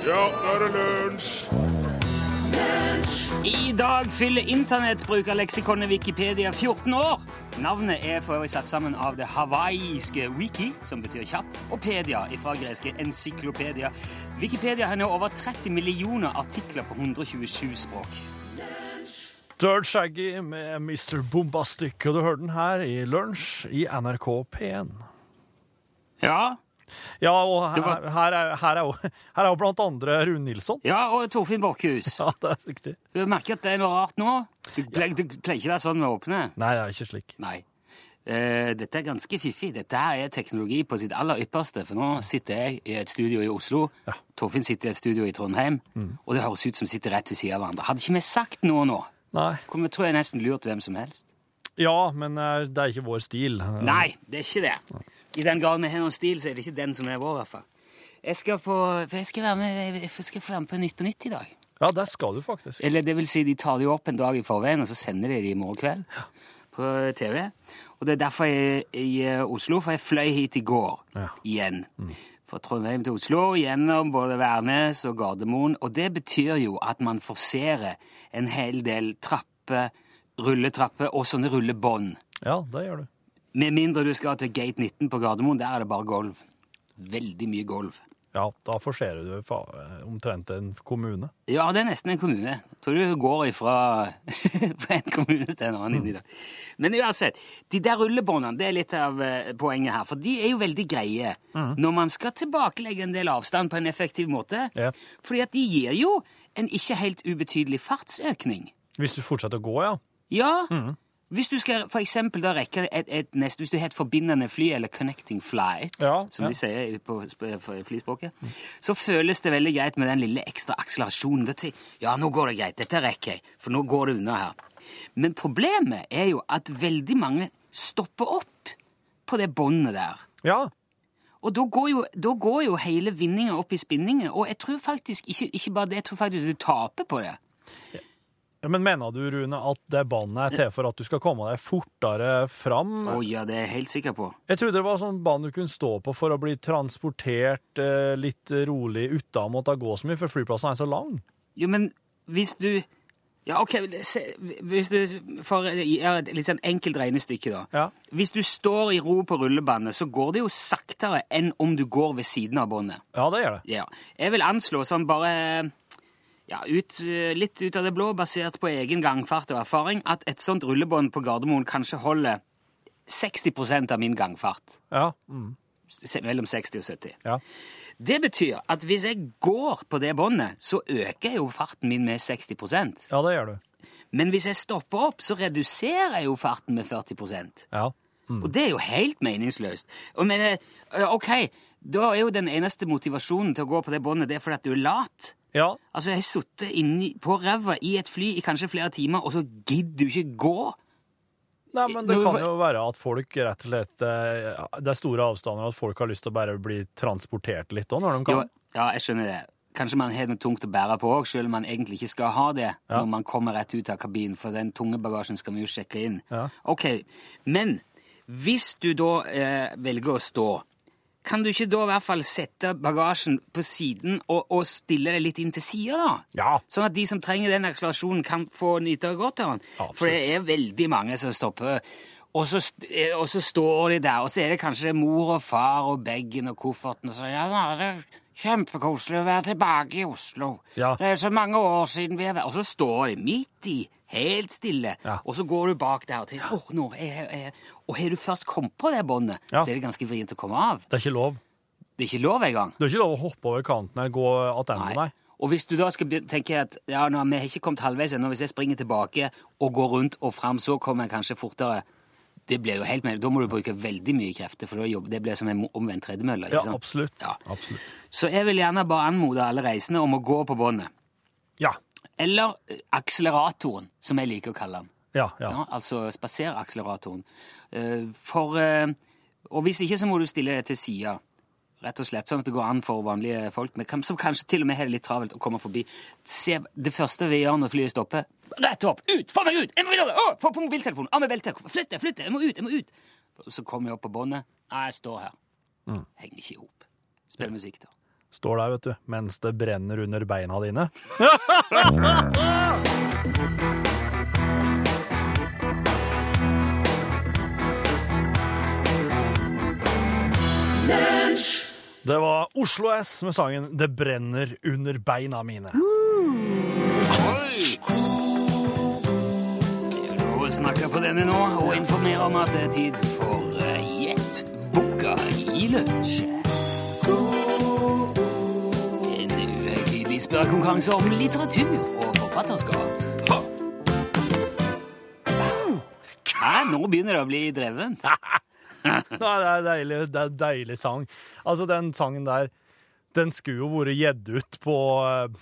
Ja, nå er det lunsj! I dag fyller internettbrukerleksikonet Wikipedia 14 år. Navnet er for øvrig satt sammen av det hawaiiske wiki, som betyr kjapp, og pedia fra greske encyklopedia. Wikipedia har nå over 30 millioner artikler på 127 språk. Dirt Shaggy med Mr. Bombastic, og du hører den her i Lunsj i NRK P1. Ja, Ja, og her, her, er, her, er jo, her er jo blant andre Rune Nilsson. ja og Torfinn Borchhus. Ja, det er riktig. Du merker at det er noe rart nå? Du pleier, du pleier ikke å være sånn med åpne. Nei, det er ikke slik. Nei. Uh, dette er ganske fiffig. Dette her er teknologi på sitt aller ypperste. For nå sitter jeg i et studio i Oslo, Torfinn sitter i et studio i Trondheim, og det høres ut som vi sitter rett ved siden av hverandre. Hadde ikke vi sagt noe nå, Nei. kunne vi tror jeg nesten lurt hvem som helst. Ja, men eh, det er ikke vår stil. Nei, det er ikke det. I den grad vi har noen stil, så er det ikke den som er vår, i hvert fall. Jeg skal, på, for jeg skal, være med, jeg skal få være med på Nytt på Nytt i dag. Ja, det skal du faktisk. Eller det vil si, de tar det jo opp en dag i forveien, og så sender de det i morgen kveld på TV. Og det er derfor jeg er i eh, Oslo, for jeg fløy hit i går Ja. igjen. Fra Trondheim til Oslo, gjennom både Værnes og Gardermoen. Og det betyr jo at man forserer en hel del trapper, rulletrapper og sånne rullebånd. Ja, det gjør du. Med mindre du skal til gate 19 på Gardermoen, der er det bare gulv. Veldig mye gulv. Ja, da forserer du omtrent en kommune. Ja, det er nesten en kommune. Jeg tror du går ifra, fra en kommune til en annen Mm. Men uansett, de der rullebåndene, det er litt av eh, poenget her. For de er jo veldig greie når man skal tilbakelegge en del avstand på en effektiv måte. Ja. Fordi at de gir jo en ikke helt ubetydelig fartsøkning. Hvis du fortsetter å gå, ja. Ja, hvis du skal for eksempel da rekke et, et neste, hvis du har et forbindende fly, eller connecting flight, Ja, som ja. de sier på flyspråket, så føles det veldig greit med den lille ekstra akselerasjonen. Tenker Ja, nå går det greit, dette rekker jeg, for nå går det unna her. Men problemet er jo at veldig mange stopper opp på det båndet der. Ja, Og da går jo, da går jo hele vinninga opp i spinningen, og jeg tror faktisk ikke, ikke bare det, jeg tror faktisk du taper på det. Ja, Men mener du, Rune, at det båndet er til for at du skal komme deg fortere fram? Å ja, det er jeg helt sikker på. Jeg trodde det var sånn bånd du kunne stå på for å bli transportert eh, litt rolig uten å måtte gå så mye, for flyplassen er så lang. Jo, men hvis du Ja, OK, se, hvis du For ja, et litt sånn enkelt regnestykke, da. Ja. Hvis du står i ro på rullebandet, så går det jo saktere enn om du går ved siden av båndet. Ja, det gjør det. Ja. Jeg vil anslå sånn bare ja, ut, litt ut av det blå, basert på egen gangfart og erfaring, at et sånt rullebånd på Gardermoen kanskje holder 60% av min gangfart. Ja. Mm. Mellom 60 og 70. ja. Det betyr at hvis jeg går på det båndet, så øker jo farten min med 60% Ja, det gjør du. Men hvis jeg stopper opp, så reduserer jeg jo farten med 40% Ja. Og det er jo helt meningsløst. Og men, eh, ok, da er jo den eneste motivasjonen til å gå på det båndet, det er fordi at du er lat. Ja, Altså, jeg har sittet på ræva i et fly i kanskje flere timer, og så gidder du ikke gå. Nei, men det kan jo være at folk rett og slett eh, Det er store avstander, og at folk har lyst til å bare bli transportert litt òg, når de Jo, kan. ja, jeg skjønner det. Kanskje man har noe tungt å bære på òg, selv om man egentlig ikke skal ha det når man kommer rett ut av kabinen, for den tunge bagasjen skal vi jo sjekke inn. Ja. Ok, Men hvis du da eh, velger å stå, kan du ikke da i hvert fall sette bagasjen på siden og, og stille det litt inn til sida, da? Ja. Sånn at de som trenger den akselerasjonen, kan få nyte godt av den. Absolutt. For det er veldig mange som stopper. Og så, eh, og så står de der, og så er det kanskje mor og far og bagen og kofferten og så ja, det er kjempekoselig å være tilbake i Oslo. Ja. Det er så mange år siden vi har vært Og så står de midt i, helt stille, Ja. og så går du bak der og tenker åh, nå er er. Og har du først kommet på det båndet, Ja. så er det ganske vrient å komme av. Det er ikke lov. Det er ikke lov engang. Det er ikke lov å hoppe over kanten eller gå attende, nei. Og hvis du da skal tenke at ja, nå, vi har ikke kommet halvveis ennå, hvis jeg springer tilbake og går rundt og fram, så kommer jeg kanskje fortere. Det blir jo helt med. Da må du bruke veldig mye krefter, for det blir som en omvendt tredemølle. Ja, absolutt. Ja. absolutt. Så jeg vil gjerne bare anmode alle reisende om å gå på båndet. Ja. Eller eh, akseleratoren, som jeg liker å kalle den. Ja, ja. Ja, altså spaserakseleratoren. Eh, For eh, Og hvis ikke, så må du stille det til sida. Rett og slett, sånn at det går an for vanlige folk, Men som kanskje til og med har det litt travelt, å komme forbi. Se, det første vi gjør når flyet stopper Rett opp! Ut! Få meg ut! Jeg må videre! Å, få på mobiltelefonen! Av med beltet! Flytt deg! Flytt deg! Jeg må ut! Jeg må ut! Så kommer jeg opp på båndet. Nei, jeg står her. Henger ikke i hop. Spiller musikk, da. Står der, vet du, mens det brenner under beina dine. Det var Oslo S med sangen 'Det brenner under beina mine'. Oi! Det er jo lov å snakke på denne nå og informere om at det er tid for eh, Gjett boka i lunsj. Spørrekonkurranse om litteratur og forfatterskap. Hæ? Nå begynner det å bli drevent. Det er deilig, det er deilig sang. Altså, den sangen der, den skulle jo vært gitt ut på eh,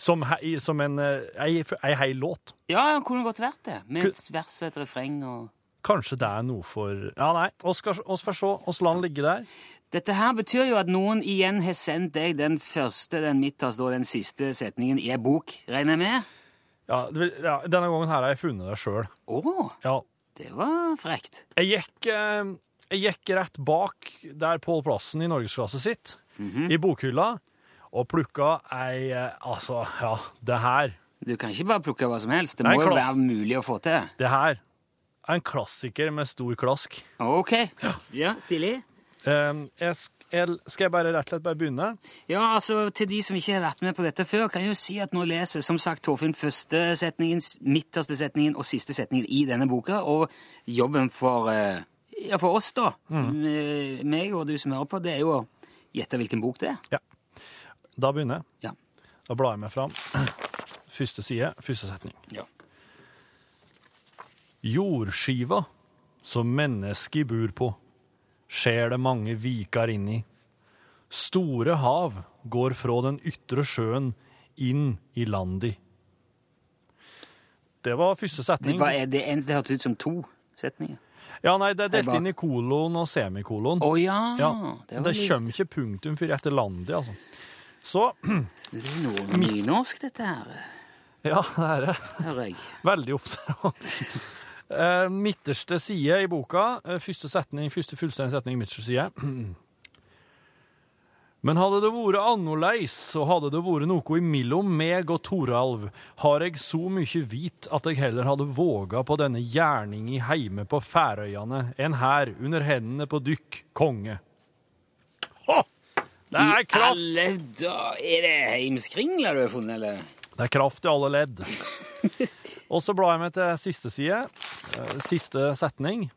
som, hei, som en eh, ei, ei hel låt. Ja, det kunne godt vært det. Med et vers og et refreng og Kanskje det er noe for Ja, nei, oss oss får se. Oss la den ligge der. Dette her betyr jo at noen igjen har sendt deg den første, den midterste og den siste setningen i ei bok, regner jeg med? Ja, det ja, Denne gangen her har jeg funnet det sjøl. Å, Ja. det var frekt. Jeg gikk, eh, jeg gikk rett bak der Pål Plassen i norgesklasse sitt, i bokhylla, og plukka ei eh, Altså, ja, det her. Du kan ikke bare plukke hva som helst. Det det må jo være mulig å få til. Det her er en klassiker med stor klask. Ok. Ja, stilig. Um, jeg, skal, skal jeg bare rett og slett bare begynne? Ja, altså, til de som ikke har vært med på dette før, kan jeg jo si at nå leser som sagt Torfinn første setningen, midterste setningen og siste setningen i denne boka, og jobben for, eh, ja, for oss da, eh, meg og du som hører på, det er jo å gjette hvilken bok det er. Ja. Da begynner jeg. Ja. Da blar jeg meg fram. Første side, første setning. Ja. Jordskiva som mennesket bor på, skjer det mange vikar inn i. Store hav går fra den ytre sjøen inn i landi. Det var første Det, setning. var, er det eneste det hørtes ut som to setninger. Ja, nei, det er delt inn i kolon og semikolon. Å ja, Ja, det var det kommer ikke punktum før etter landi, altså. Så, Det er noe nynorsk, dette her, ja, det er det. Veldig observant. Eh, midterste side i boka, eh, første setning, første fullstendige setning, midterste side. Men hadde det vært annerleis, og hadde det vært noe imellom meg og Toralv, har jeg så mye vit at jeg heller hadde våga på denne gjerninga heime på Færøyene enn her under hendene på dykk, konge. Hå! Det er I kraft! alle da, Er det heimskringla du har funnet, eller? Det er kraft i alle ledd. Og så blar jeg meg til siste side. eh, Siste setning.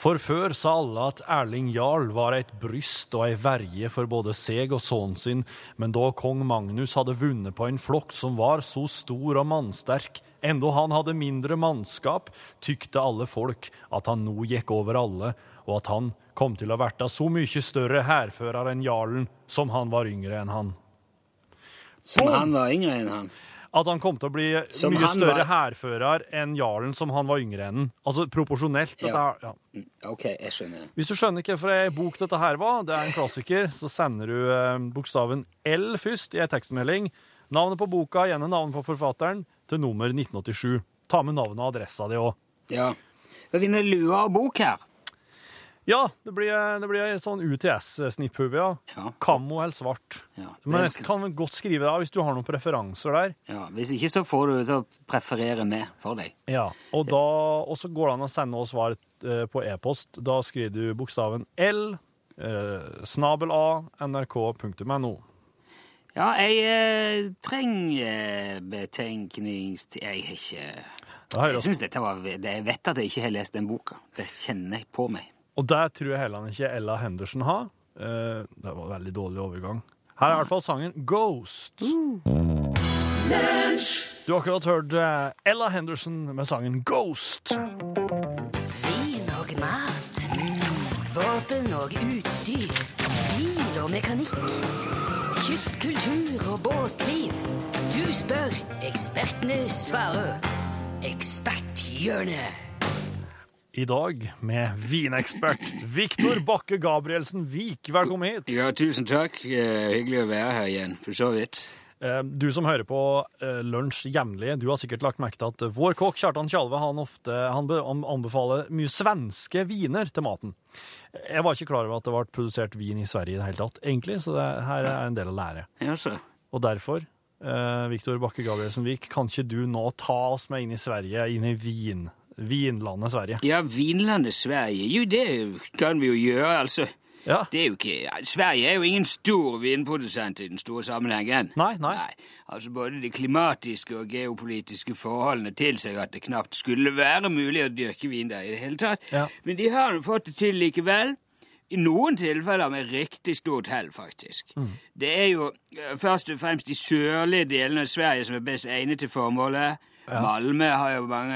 For før sa alle at Erling Jarl var et bryst og ei verje for både seg og sønnen sin, men da kong Magnus hadde vunnet på en flokk som var så stor og mannsterk, enda han hadde mindre mannskap, tykte alle folk at han nå gikk over alle, og at han kom til å verta så mye større hærfører enn jarlen, som han var yngre enn han. Som han var yngre enn han. At han kom til å bli Som mye større var- hærfører enn jarlen som han var yngre enn. Altså proporsjonelt. Ja. Dette, ja. Mm, Ok, jeg skjønner. Hvis du skjønner hvorfor ei bok dette her var, det er en klassiker, så sender du eh, bokstaven L først i ei tekstmelding. Navnet på boka, gjerne navnet på forfatteren, til nummer 1987. Ta med navnet og adressa di òg. Ja. Vi vinner lua og bok her. Ja, det blir, det blir sånn UTS-snipphue, ja. Ja. Kammo eller svart. Ja. Men jeg kan godt skrive det av hvis du har noen preferanser der. ja. Hvis ikke, så får du så preferere vi for deg. Ja, og, da, og så går det an å sende oss svar eh, på e-post. Da skriver du bokstaven L, eh, snabel A, nrk.no. Ja, jeg eh, trenger betenknings... Jeg har ikke Jeg synes dette var Jeg vet at jeg ikke har lest den boka. Det kjenner jeg på meg. Og det tror jeg heller ikke Ella Henderson har. Uh, det var veldig dårlig overgang. Her er i hvert fall sangen Ghost. Du har akkurat hørt eh, Ella Henderson med sangen Ghost. Vin og mat. Våpen og utstyr. Bil og mekanikk. Kystkultur og båtliv. Du spør, ekspertene svarer. Eksperthjørnet. I dag med vinekspert Viktor Bakke Gabrielsen Vik. Velkommen hit. Ja, tusen takk. Eh, hyggelig å være her igjen, for så vidt. Eh, Du som hører på eh, Lunsj jevnlig, du har sikkert lagt merke til at vår kokk Kjartan Tjalve han ofte han anbefaler mye svenske viner til maten. Jeg var ikke klar over at det ble produsert vin i Sverige i det hele tatt, egentlig, så det her er en del å lære. Jaså. Og derfor, eh, Viktor Bakke Gabrielsen Vik, kan ikke du nå ta oss med inn i Sverige, inn i vin, vinlandet Sverige? Ja, Vinlandet Sverige. Jo, det kan vi jo gjøre, altså. Ja. Det er jo ikke, ja, Sverige er jo ingen stor vinprodusent i den store sammenhengen. Nei, nei. Altså Både de klimatiske og geopolitiske forholdene tilsier at det knapt skulle være mulig å dyrke vin der i det hele tatt. Ja. Men de har jo fått det til likevel. I noen tilfeller med riktig stort hell, faktisk. Mm. Det er jo eh, først og fremst de sørlige delene av Sverige som er best egnet til formålet. Malmö har jo mange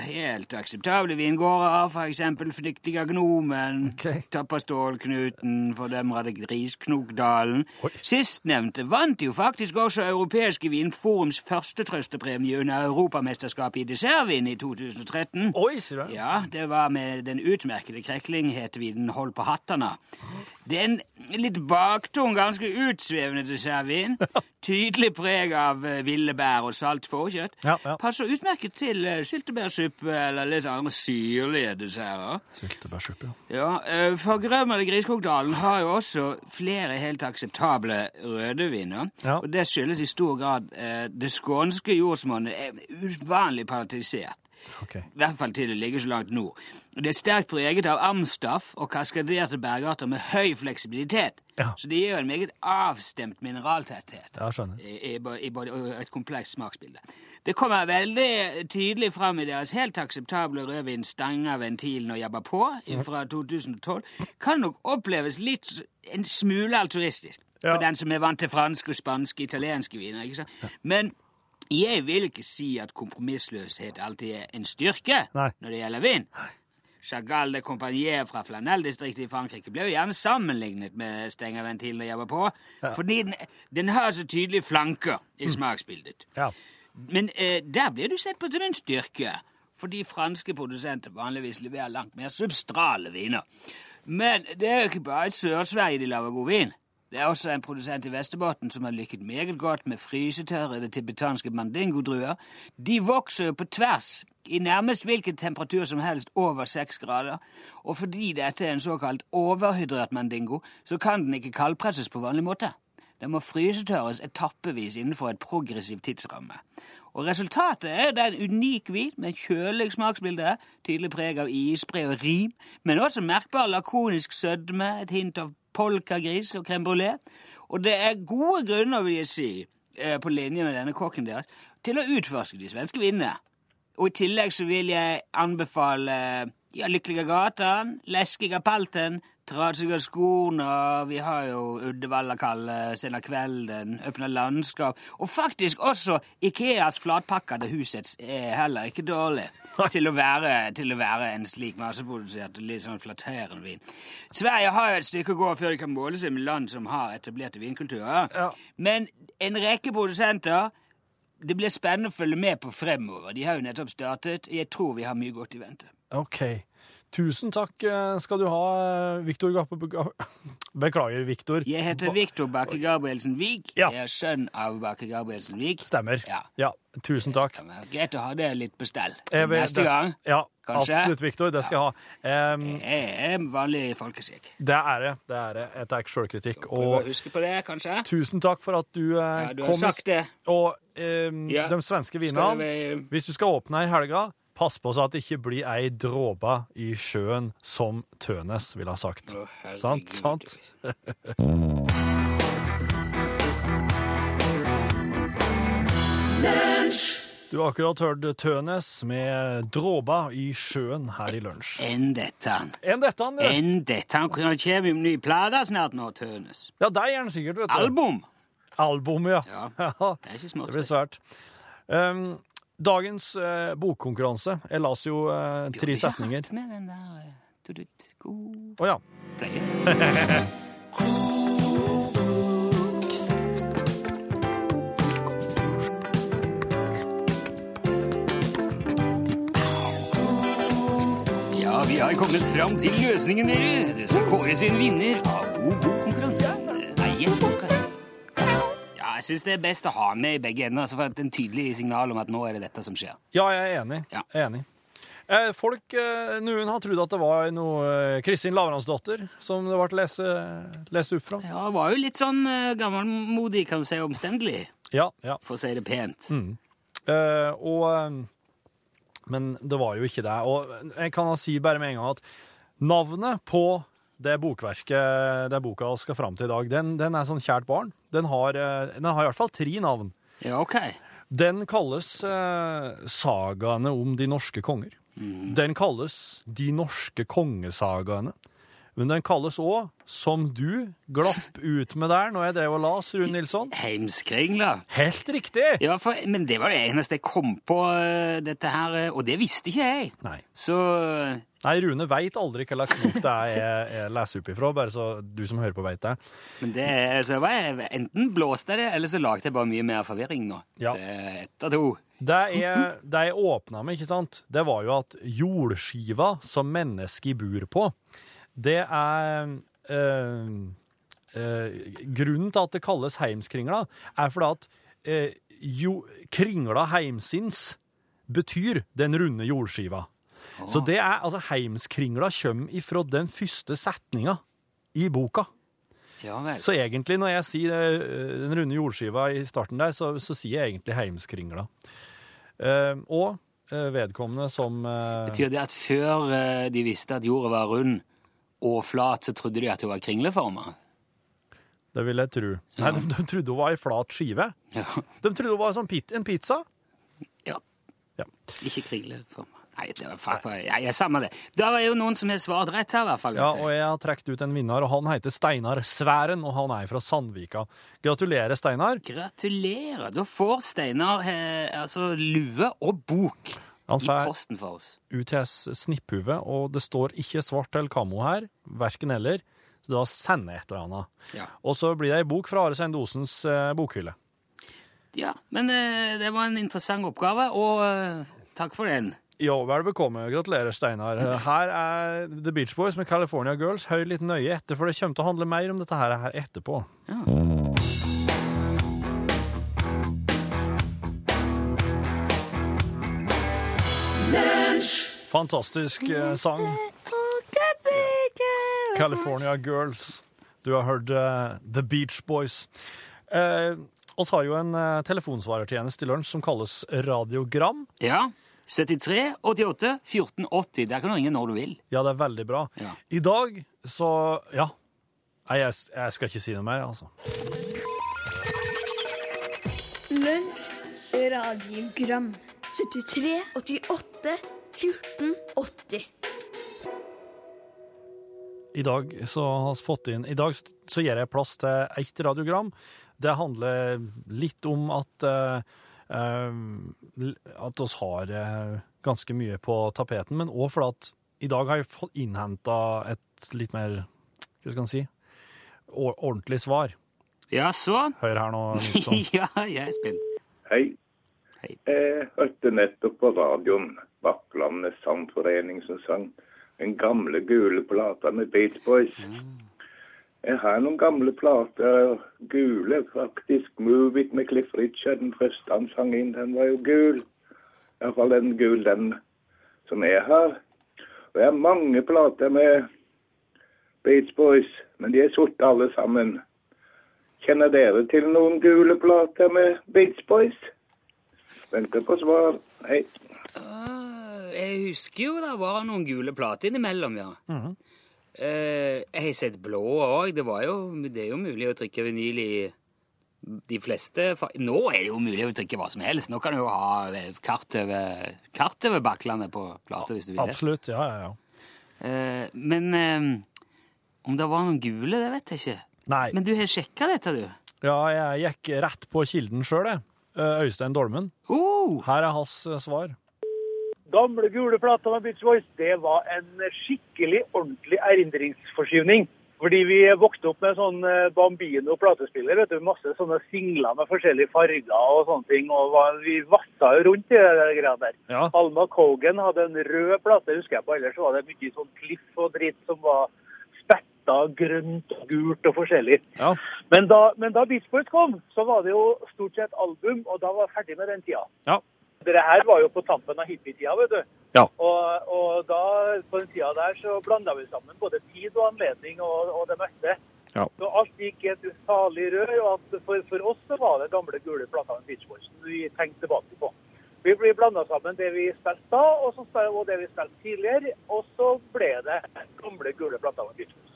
helt akseptable vingårder, eksempel Flyktiga Gnomen, okay. Tappastålknuten, fordømrede Grisknokdalen. Sistnevnte vant jo faktisk også Europeiske vinforums første trøstepremie under Europamesterskapet i dessertvin i 2013. Oi, sier du? Ja, det var med den utmerkede kreklinghetvinen Hold på hattene. Det er en litt baktung, ganske utsvevende dessertvin. Tydelig preg av eh, ville bær og salt fårkjøtt. Ja, ja. Passer utmerket til eh, syltebærsuppe eller litt andre syrlige desserter. Syltebærsuppe, ja. Ja, Grømmer i Griskokdalen har jo også flere helt akseptable rødviner. Ja. Og det skyldes i stor grad eh, det skånske jordsmonnet er uvanlig partisert. Ok. I hvert fall til det ligger så langt nord. Og Det er sterkt preget av amstaff og kaskaderte bergarter med høy fleksibilitet. Ja. Så det gir jo en meget avstemt mineraltetthet Ja, i, i, både et komplekst smaksbilde. Det kommer veldig tydelig fram i deres helt akseptable rødvin Stanga Ventilen og Jabba på fra 2012. Kan nok oppleves litt en smule alturistisk Ja. for den som er vant til franske, spanske, italienske viner. ikke sant? Men jeg vil ikke si at kompromissløshet alltid er en styrke Nei. når det gjelder vin. Chagall de Compagnie fra Flanell-distriktet i Frankrike ble jo gjerne sammenlignet med Stengerventilen jeg var på, fordi den, den har så tydelige flanker i smaksbildet. Ja. Men eh, der blir du sett på som en styrke, fordi franske produsenter vanligvis leverer langt mer substrale viner. Men det er jo ikke bare i Sør-Sverige de lager god vin. Det er også en produsent i Vesterbotten som har lykket meget godt med frysetørrede tibetanske mandingodruer. De vokser jo på tvers i nærmest hvilken temperatur som helst over seks grader. Og fordi dette er en såkalt overhydrert mandingo, så kan den ikke kaldpresses på vanlig måte. Den må frysetørres etappevis innenfor et progressivt tidsramme. Og resultatet er det en unik hvit med kjølig smaksbilde, tydelig preg av isbre og rim, men også merkbar lakonisk sødme, et hint av polkagris og crème brulé. Og det er gode grunner, vil jeg si, eh, på linje med denne kokken deres, til å utforske de svenske vinene. Og i tillegg så vil jeg anbefale ja, Lykkelige gatan, Läskiga palten, Trasiga skorna, vi har jo Uddevallakalle senere Sena kvelden, Øppna landskap, og faktisk også Ikeas flatpakkede husets er heller ikke dårlig til å være, til å være en slik masseprodusert og litt sånn flatterende vin. Sverige har jo et stykke å gå før de kan måle seg med land som har etablerte vinkulturer. Ja. Men en rekke produsenter det blir spennende å følge med på fremover. De har jo nettopp startet. Jeg tror vi har mye godt i vente. Ok. Tusen takk eh, skal du ha, eh, Viktor Gappe... Beklager, Viktor. Jeg heter Viktor Bakke Gabrielsen Vik. Ja. Jeg er sønn av Bakke Gabrielsen Vik. Stemmer. Ja. tusen takk. Greit å ha det litt på stell. Neste gang. Ja, Kanskje? absolutt, Viktor. Det skal jeg ha. Um, Jeg er vanlig folkeskikk. det er det. Det er det. Jeg tar sjølkritikk. Og huske på det, kanskje. tusen takk for at du, eh, Ja, du har kom. sagt det. Og um, Ja. de svenske vinene vi Hvis du skal åpne i helga, pass på så at det ikke blir ei dråpe i sjøen, som Tønes ville ha sagt. Å, sant, sant? Du har akkurat hørt Tønes med 'Dråba i sjøen her i lunsj. Enn dette. Enn dette, du. Enn dette. Han kommer med ny plate snart nå, Tønes. Ja, det gjør han sikkert, vet du. Album! Album, ja. Ja. Ja, Det er ikke smått. det blir svært. Um, dagens eh, bokkonkurranse. Jeg las jo eh, tre setninger. Med den der Å tudut, god ja. Ja, vi har kommet fram til løsningen, dere. Det skal kåres en vinner av god. Bok. Jeg syns det er best å ha med i begge ender, altså for at en tydelig signal om at nå er det dette som skjer. Ja, jeg er enig. Ja. Jeg er enig. Eh, folk, eh, Noen har trodd at det var noe eh, Kristin Lavransdatter som det ble lest, lest opp fra. Ja, det var jo litt sånn uh, gammelmodig, kan du si, omstendelig, Ja, ja. for å si det pent. Eh, og eh, Men det var jo ikke det. Og jeg kan si bare med en gang at navnet på det bokverket det boka skal fram til i dag, den, den er sånn kjært barn. Den har, eh, den har i hvert fall tre navn. Ja, OK. Den kalles eh, Sagaene om de norske konger. Den kalles De norske kongesagaene. Men den kalles òg, som du glapp ut med der når jeg drev og las, Rune Nilsson. Heimskringla. Helt riktig! Ja, for, men det var det eneste jeg kom på, uh, dette her, uh, og det visste ikke jeg. Nei. Så uh, Nei, Rune veit aldri hva slags bok det er jeg, jeg leser opp ifra, bare så du som hører på, veit det. Men det, så var jeg, enten blåste jeg det, eller så lagde jeg bare mye mer forvirring nå. Ja. Ett av to. Det jeg, det jeg åpna med, ikke sant, det var jo at jordskiva som mennesket bor på, det er øh, øh, Grunnen til at det kalles heimskringla, er fordi at øh, jo, kringla heimsins betyr den runde jordskiva. Så det er, altså heimskringla kommer ifra den første setninga i boka. Ja. Så egentlig, når jeg sier den runde jordskiva i starten der, så, så sier jeg egentlig heimskringla. Uh, og vedkommende som uh, Betyr det at før de visste at jorda var rund og flat, så trodde de at hun var kringleforma? Det vil jeg tro. Nei, de, de trodde hun var ei flat skive. Ja. De trodde hun var som pit, en pizza. ja. Ja. Ikke kringleforma. Nei, det var fuck, ja, jeg samme det. Da var jo noen som har svart rett her, i hvert fall. Ja, og jeg. jeg har trukket ut en vinner, og han heter Steinar Sværen, og han er fra Sandvika. Gratulerer, Steinar. Gratulerer. Da får Steinar eh, altså lue og bok Han får. UTS snipphue, og det står ikke svart eller kamo her, verken eller, så da sender jeg et eller annet. Ja. Og så blir det ei bok fra Are Sendosens eh, bokhylle. ja, men eh, det var en interessant oppgave, og eh, takk for den. Ja, vel bekomme. Gratulerer, Steinar. Her er The Beach Boys med California Girls. Hør litt nøye etter, for det kommer til å handle mer om dette her etterpå. Ja. Fantastisk eh, sang. California Girls. Du har hørt uh, The Beach Boys. Uh, oss har jo en uh, telefonsvarertjeneste i lunsj som kalles Radiogram. ja. 73 88 14 80. Der kan du ringe når du vil. Ja, det er veldig bra. Ja. I dag så Ja. Nei, jeg, jeg skal ikke si noe mer, altså. Lunsj, radiogram 73, 88, 14, 80 I dag så har vi fått inn I dag så gir jeg plass til ett radiogram. Det handler litt om at uh, at oss har eh, ganske mye på tapeten, men òg fordi at i dag har jeg fått innhenta et litt mer Hva skal en si ordentlig svar. Ja, så. Hør her nå, Nilsson. ja, jeg er spent. Hei. Jeg hørte nettopp på radioen Bakklandet Sangforening som sang den gamle gule plata med Beach Boys. Jeg har noen gamle plater, gule faktisk. Move It med Cliff Richard, den første han sang inn, den var jo gul. Iallfall den gul, den som jeg har. Og jeg har mange plater med Beach Boys, men de er sorte alle sammen. Kjenner dere til noen gule plater med Beach Boys? Venter på svar. Hei. Øh, jeg husker jo det var noen gule plater innimellom, ja. Eh, jeg har sett blå òg. Det, det er jo mulig å trykke vinyl i de fleste Nå er det jo mulig å trykke hva som helst. Nå kan du jo ha eh, kart over, kart over Bakklandet på plata hvis du vil det. Absolutt. Ja, ja, ja. Eh, men eh, om det var noen gule, det vet jeg ikke. Nei. Men du har sjekka dette, du? Ja, jeg gikk rett på kilden sjøl, jeg. Eh, Øystein Dolmen. Oh, Her er hans eh, svar. gamle gule plata med Beach Boys, det var en skikkelig ordentlig erindringsforskyvning. Fordi vi vokste opp med sånn eh, Bambino platespiller, vet du, masse sånne singler med forskjellige farger og sånne ting. Og vi vassa jo rundt i det greia der. Ja. Alma Cogan hadde en rød plate, husker jeg på. Ellers var det mye sånn Cliff og dritt som var lukta grønt og gult og forskjellig. Ja. Men da, men da Beach Boys kom, så var det jo stort sett album, og da var jeg ferdig med den tida. Ja. Dette her var jo på tampen av hippietida, vet du. Ja. Og, og da, på den tida der så blanda vi sammen både tid og anledning og, og det meste. Ja. Så alt gikk i et salig rør, og at for, for oss så var det gamle gule plater med Beach Boys vi tenkte tilbake på. Vi ble blanda sammen det vi spilte da, og, så, og det vi spilte tidligere, og så ble det gamle gule plater med Beach Boys.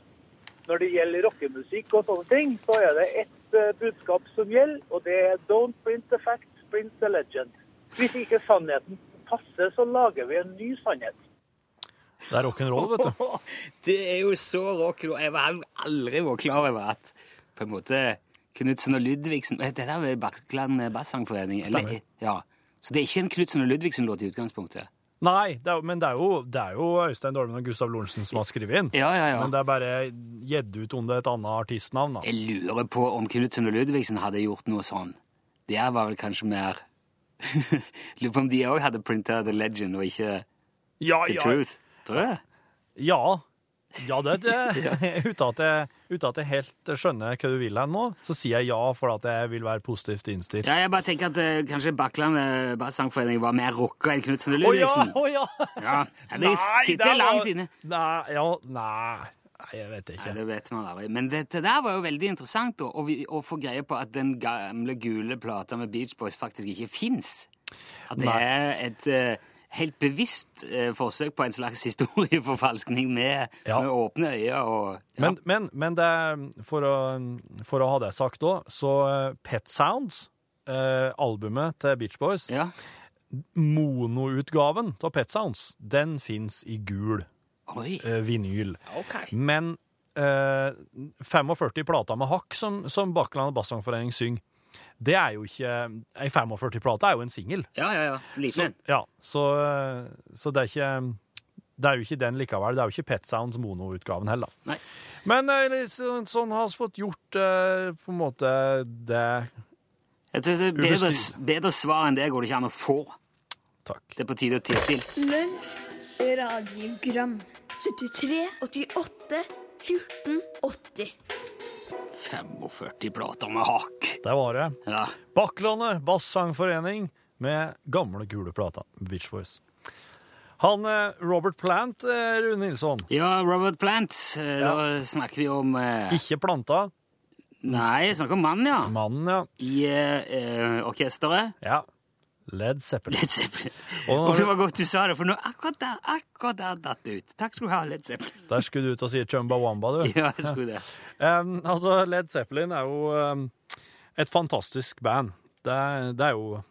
Når det gjelder rockemusikk og sånne ting, så er det ett eh, budskap som gjelder, og det er 'don't print the facts, print the legend'. Hvis ikke sannheten passer, så lager vi en ny sannhet. Det er rock'n'roll, vet du. Det er jo så rock'n'roll. Jeg har aldri vært klar over at på en måte Knutsen og Ludvigsen Det der er Bakkland Bassangforening? eller- Stemmer. Ja. Så det er ikke en Knutsen og Ludvigsen-låt i utgangspunktet? Nei, det er, men det er, jo, det er jo Øystein Dolmen og Gustav Lorentzen som har skrevet inn. Ja, ja, ja. Men det er bare gitt ut under et annet artistnavn, da. Jeg lurer på om Knutsen og Ludvigsen hadde gjort noe sånn. Det var vel kanskje mer Lurer på om de òg hadde printa The Legend og ikke Ja, The ja. Truth. Tror jeg. Ja. Ja, det, det uten, at jeg, uten at jeg helt skjønner hva du vil her nå, så sier jeg ja for at jeg vil være positivt innstilt. Ja, jeg bare tenker at uh, kanskje Bakkland uh, Bassangforening var mer rocka enn Knutsen og Ludvigsen. å ja! Ja, ja, det sitter der langt inne. Nei, ja, nei, nei, jeg vet ikke. Nei, det vet man aldri. Men dette der var jo veldig interessant å, å få greie på at den gamle gule plata med Beach Boys faktisk ikke fins. At det er et uh, helt bevisst uh, forsøk på en slags historieforfalskning med, Ja. med åpne øyne og ja. Men, men, men det, for, å, for å ha det sagt òg, så eh, Pet Sounds, uh, albumet til Beach Boys, ja. monoutgaven av Pet Sounds, den fins i gul Oi. eh, vinyl. Okay. Men uh, 45 plater med hakk som, som Bakkeland Bassangforening synger, det er jo ikke Ei 45-plate er jo en singel. Ja, ja, ja. Liten en. ja, så, eh, så det er ikke det er jo ikke den likevel. Det er jo ikke Pet Sounds monoutgaven heller. Nei. Men eh, sånn, har vi fått gjort eh, på en måte det Jeg tror det er bedre, bedre svar enn det går det ikke an å få. Takk. Det er på tide å tie stille. Lunsj, radiogram 73, 88, 14, 80 45 plater med hakk. Det var det. Ja. Bakklandet Bassangforening med gamle, gule plater. Beach Boys. Han eh, Robert Plant, eh, Rune Nilsson. ja, Robert Plant. Da Da snakker vi om eh, Ikke planta. Nei, jeg snakker om mannen, ja. Mannen, ja. I eh, eh, orkesteret. Ja. Led Zeppelin. Led Zeppelin. Og Og det var godt du sa det, for nå akkurat der, akkurat der datt det ut. Takk skal du ha, Led Zeppelin. der skulle du ut og si Chumbawamba, du. Ja, jeg skulle det. Um, altså, Led Zeppelin er jo um, et fantastisk band. Det, det er jo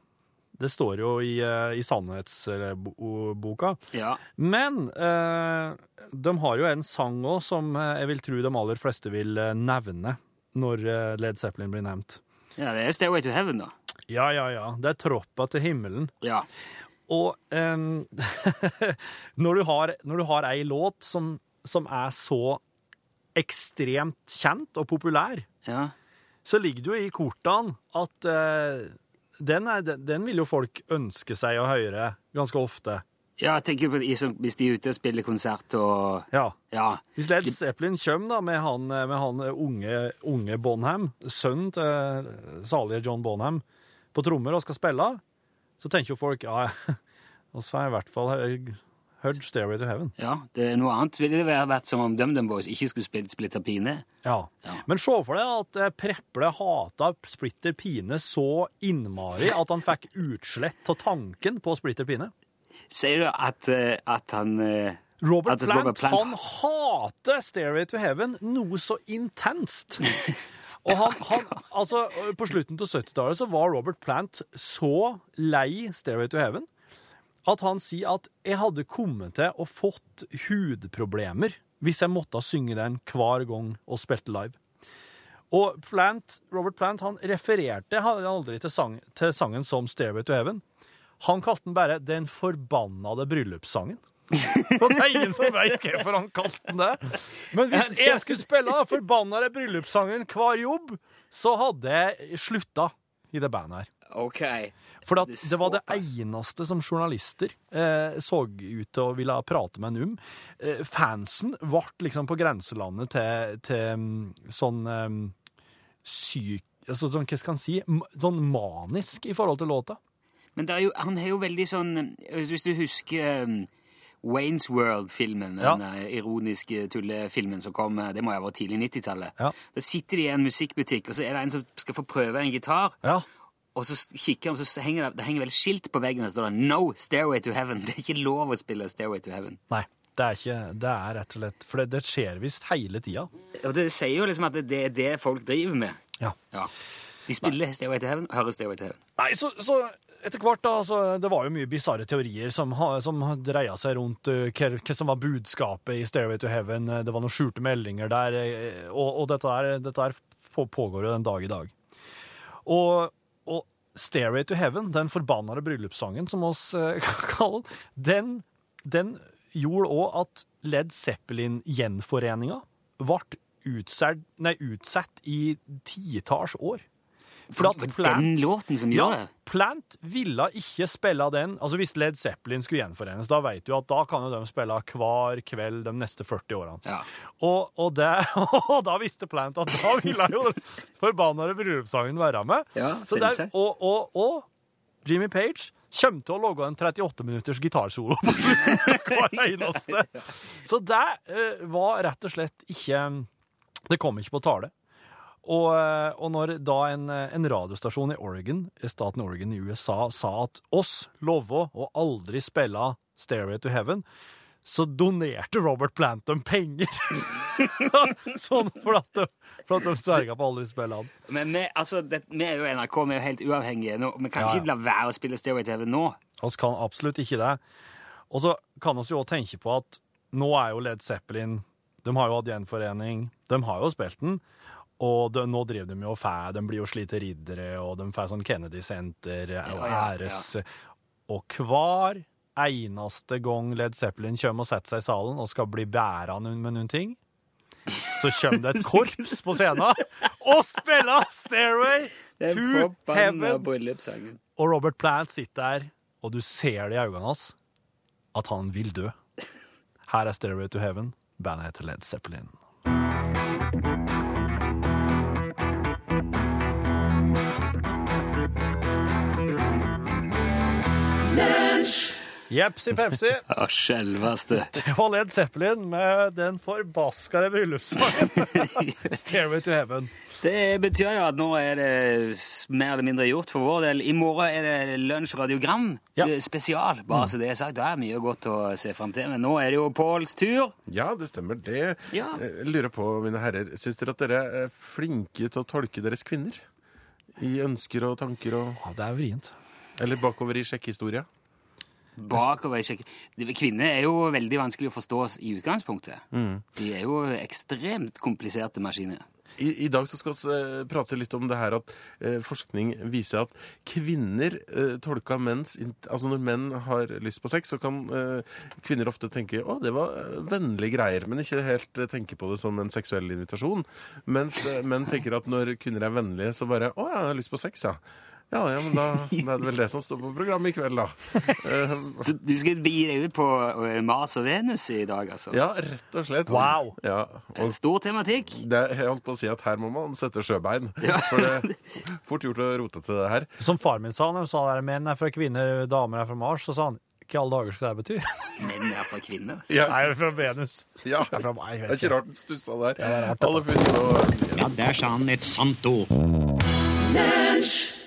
Det står jo i, uh, i sannhetsboka. Ja. Men uh, de har jo en sang òg som uh, jeg vil tro de aller fleste vil nevne når Led Zeppelin blir nevnt. ja, det er Stairway to Heaven, da. Ja, ja, ja. Det er troppa til himmelen. Ja. Og um, når, du har, når du har ei låt som, som er så ekstremt kjent og populær, ja. så ligger det jo i kortene at uh, den, er, den, vil jo folk ønske seg å høre ganske ofte. Ja, jeg tenker på hvis de er ute og spiller konsert og Ja. Ja. Hvis Led Zeppelin kommer da med han, med han unge, unge Bonham, sønnen til salige John Bonham, på trommer og skal spille, så tenker jo folk ja, vi får i hvert fall hørt Stairway to Heaven. ja. Det er noe annet ville det vært som om DumDum Boys ikke skulle spille Splitter Pine. Ja. Ja. Men se for deg at eh, Preple hata Splitter Pine så innmari at han fikk utslett av tanken på Splitter Pine. Sier du at, eh, at han eh, Robert at Plant, Robert Plant- han hater Stairway to Heaven noe så intenst. Og han, han, altså, på slutten av 70-tallet så var Robert Plant så lei Stairway to Heaven at han sier at jeg hadde kommet til å fått hudproblemer hvis jeg måtte synge den hver gang og spilte live. Og Plant, Robert Plant han refererte aldri til, sang, til sangen som Stairway to Heaven. Han kalte den bare Den forbannede bryllupssangen. Og det er ingen som veit hvorfor han kalte den det. Men hvis jeg skulle spille den forbanna bryllupssangen hver jobb, så hadde jeg slutta i det bandet her. OK. For Det var det eneste som journalister eh, så ut til å ville prate med en om. Eh, fansen ble liksom på grenselandet til, til mm, sånn eh, syk... Altså, sånn, hva skal en si? Sånn manisk i forhold til låta. Men det jo, han er jo veldig sånn Hvis hvis du husker um, Waynes World-filmen, den ja. ironiske tullefilmen som kom eh, det må ha vært tidlig 90-tallet. Ja. Da sitter de i en musikkbutikk, og så er det en som skal få prøve en gitar. Ja. Og så kikker han, så henger det, det henger vel skilt på veggen, og står det 'No Stairway to Heaven'. Det er ikke lov å spille Stairway to Heaven. Nei, det er ikke Det er rett og slett For det, det skjer visst hele tida. Og det sier jo liksom at det, det er det folk driver med. Ja. Ja. De spiller Stairway to Heaven hører Stairway to Heaven. Nei, så, så etter hvert da, altså, Det var jo mye bisarre teorier som, som dreia seg rundt uh, hva, som var budskapet i Stairway to Heaven. Eh, Det var noen skjulte meldinger der, eh, og, og dette, der dette er, pågår jo den dag i dag. Og, og Stairway to Heaven, den forbannede bryllupssangen som oss uh, kaller den, den gjorde òg at Led Zeppelin-gjenforeninga ble utsatt, nei, utsatt i titalls år. For det er Plant- den låten som gjør ja, det. Plant ville ikke spille den. Altså Hvis Led Zeppelin skulle gjenforenes, da vet du at da kan jo de spille hver kveld de neste 40 årene. Ja. Og, og, det, og da visste Plant at da ville jo den forbannede bryllupssangen være med. Ja, Så der, og, og, og Jimmy Page kommer til å lage en 38 minutters gitarsolo på hver eneste. Så det uh, var rett og slett ikke Det kom ikke på tale. Og, eh, og når da en, eh, en radiostasjon i Oregon, i staten Oregon i USA sa at oss lover å aldri spille Stairway to Heaven, så donerte Robert Plant dem penger. sånn for at de, for at de sverga på å aldri spille han. Men vi, altså, det, vi er jo NRK, vi er jo helt uavhengige. Nå, vi kan Ja, ikke la være å spille Stairway to Heaven nå. Vi kan absolutt ikke det. Og så kan vi jo også tenke på at nå er jo Led Zeppelin De har jo hatt gjenforening. De har jo spilt den. Og de, nå driver de jo fæ, de blir jo slite riddere, og de får sånn Kennedy Center og Ja, ja, æres... Og hver eneste gang Led Zeppelin kommer og setter seg i salen og skal bli bærende med noen ting, så kommer det et korps på scenen og spiller Stairway to Heaven. Og Robert Plant sitter der, og du ser det i øynene hans at han vil dø. Her er Stairway to Heaven. Bandet heter Led Zeppelin. Jepsi pepsi. Ja, selveste. Det var Led Zeppelin med den forbaskede bryllupssangen Stairway to Heaven. Det betyr jo at nå er det mer eller mindre gjort for vår del. I morgen er det lunsjradiogram Ja. eh, spesial. Bare så det er sagt. Det er mye godt å se fram til. Men nå er det jo Påls tur. Ja, det stemmer det. Ja. Jeg lurer på, mine herrer, syns dere at dere er flinke til å tolke deres kvinner? I ønsker og tanker og Ja, det er vrient. Eller bakover i sjekkehistoria? Bakover i kjøkkenet. Kvinner er jo veldig vanskelig å forstå i utgangspunktet. De er jo ekstremt kompliserte maskiner. I, I dag så skal vi eh, prate litt om det her at eh, forskning viser at kvinner eh, tolker menns Altså når menn har lyst på sex, så kan kvinner ofte tenke å, det var vennlige greier, men ikke helt tenke på det som en seksuell invitasjon. Mens menn tenker at når kvinner er vennlige, så bare å, jeg har lyst på sex, ja. Ja, ja, men da, da er det vel det som står på programmet i kveld, da. Eh, Så du skal begi deg ut på eh, Mars og Venus i dag, altså? ja, rett og slett. Wow. Ja, En og stor tematikk. det er, jeg holdt på å si at her må man sette sjøbein. For det er fort gjort å rote til det her. Som far min sa når han sa det, menn er fra kvinner, damer er fra Mars, så sa han ikke alle dager skal det bety. Menn er fra kvinner. Nei, det er fra Venus. Ja, Det er fra meg, det er ikke rart den stussa der. det er rart, Ja, der sa han et sant ord. Lunsj!